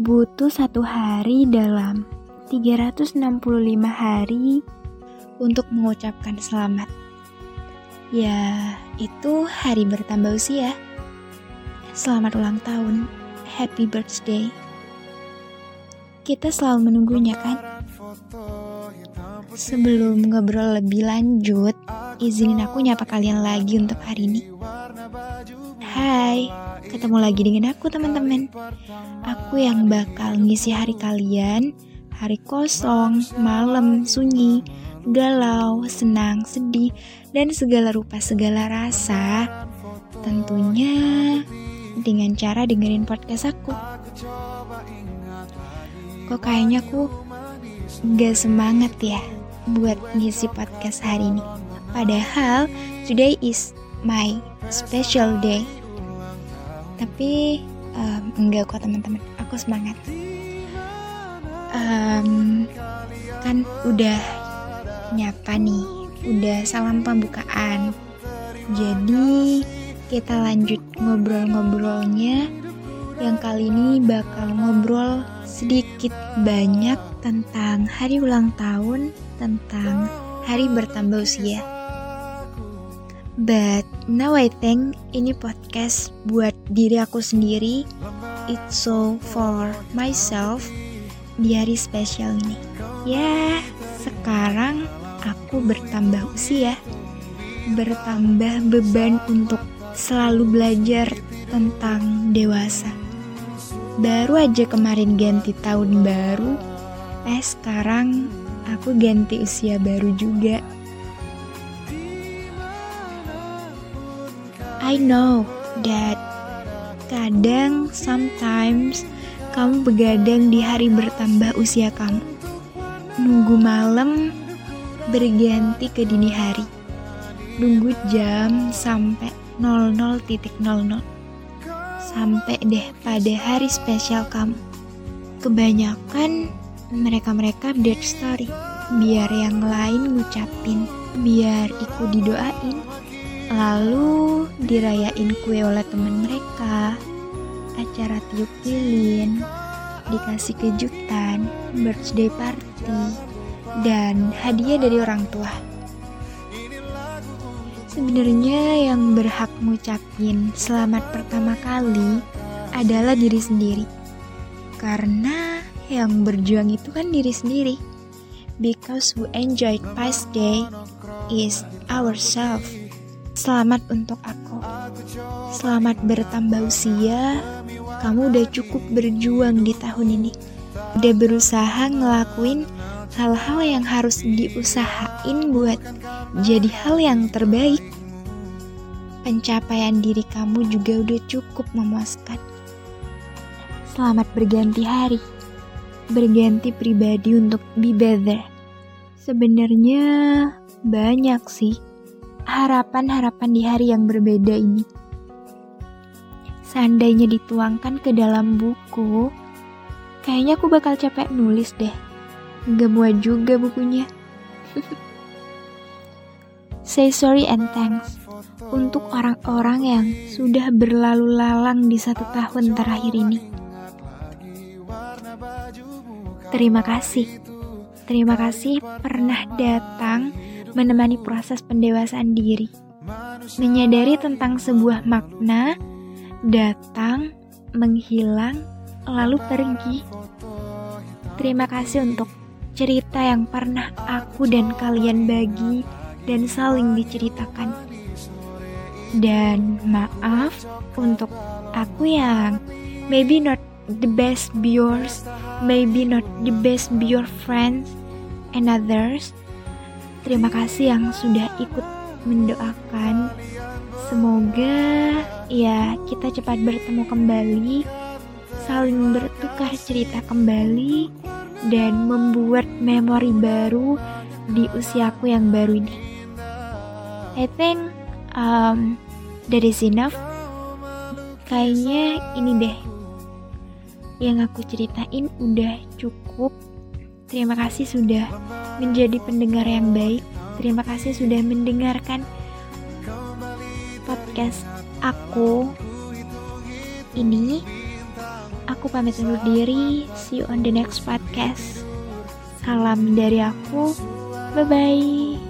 butuh satu hari dalam 365 hari untuk mengucapkan selamat. Ya, itu hari bertambah usia. Selamat ulang tahun, happy birthday. Kita selalu menunggunya kan? Sebelum ngobrol lebih lanjut, izinin aku nyapa kalian lagi untuk hari ini. Hai, ketemu lagi dengan aku teman-teman. Aku yang bakal ngisi hari kalian, hari kosong, malam, sunyi, galau, senang, sedih, dan segala rupa segala rasa. Tentunya dengan cara dengerin podcast aku. Kok kayaknya aku gak semangat ya buat ngisi podcast hari ini. Padahal today is my special day tapi um, enggak kok teman-teman. Aku semangat. Um, kan udah nyapa nih. Udah salam pembukaan. Jadi kita lanjut ngobrol-ngobrolnya. Yang kali ini bakal ngobrol sedikit banyak tentang hari ulang tahun tentang hari bertambah usia But now I think ini podcast buat diri aku sendiri. It's so for myself di hari spesial ini. Ya, sekarang aku bertambah usia. Bertambah beban untuk selalu belajar tentang dewasa. Baru aja kemarin ganti tahun baru, eh sekarang aku ganti usia baru juga. I know that kadang sometimes kamu begadang di hari bertambah usia kamu. Nunggu malam berganti ke dini hari. Nunggu jam sampai 00.00. Sampai deh pada hari spesial kamu. Kebanyakan mereka-mereka update story biar yang lain ngucapin, biar ikut didoain Lalu dirayain kue oleh teman mereka, acara tiup lilin, dikasih kejutan, birthday party, dan hadiah dari orang tua. Sebenarnya yang berhak ngucapin selamat pertama kali adalah diri sendiri. Karena yang berjuang itu kan diri sendiri. Because who enjoyed past day is ourselves. Selamat untuk aku. Selamat bertambah usia. Kamu udah cukup berjuang di tahun ini. Udah berusaha ngelakuin hal-hal yang harus diusahain buat jadi hal yang terbaik. Pencapaian diri kamu juga udah cukup memuaskan. Selamat berganti hari. Berganti pribadi untuk be better. Sebenarnya banyak sih harapan-harapan di hari yang berbeda ini. Seandainya dituangkan ke dalam buku, kayaknya aku bakal capek nulis deh. Gak muat juga bukunya. Say sorry and thanks untuk orang-orang yang sudah berlalu lalang di satu tahun terakhir ini. Terima kasih. Terima kasih pernah datang menemani proses pendewasaan diri, menyadari tentang sebuah makna, datang, menghilang, lalu pergi. Terima kasih untuk cerita yang pernah aku dan kalian bagi dan saling diceritakan. Dan maaf untuk aku yang maybe not the best be yours, maybe not the best be your friends and others, Terima kasih yang sudah ikut mendoakan. Semoga ya kita cepat bertemu kembali, saling bertukar cerita kembali, dan membuat memori baru di usiaku yang baru ini. I think um, that is enough. Kayaknya ini deh yang aku ceritain udah cukup Terima kasih sudah menjadi pendengar yang baik. Terima kasih sudah mendengarkan podcast aku ini. Aku pamit undur diri. See you on the next podcast. Salam dari aku. Bye bye.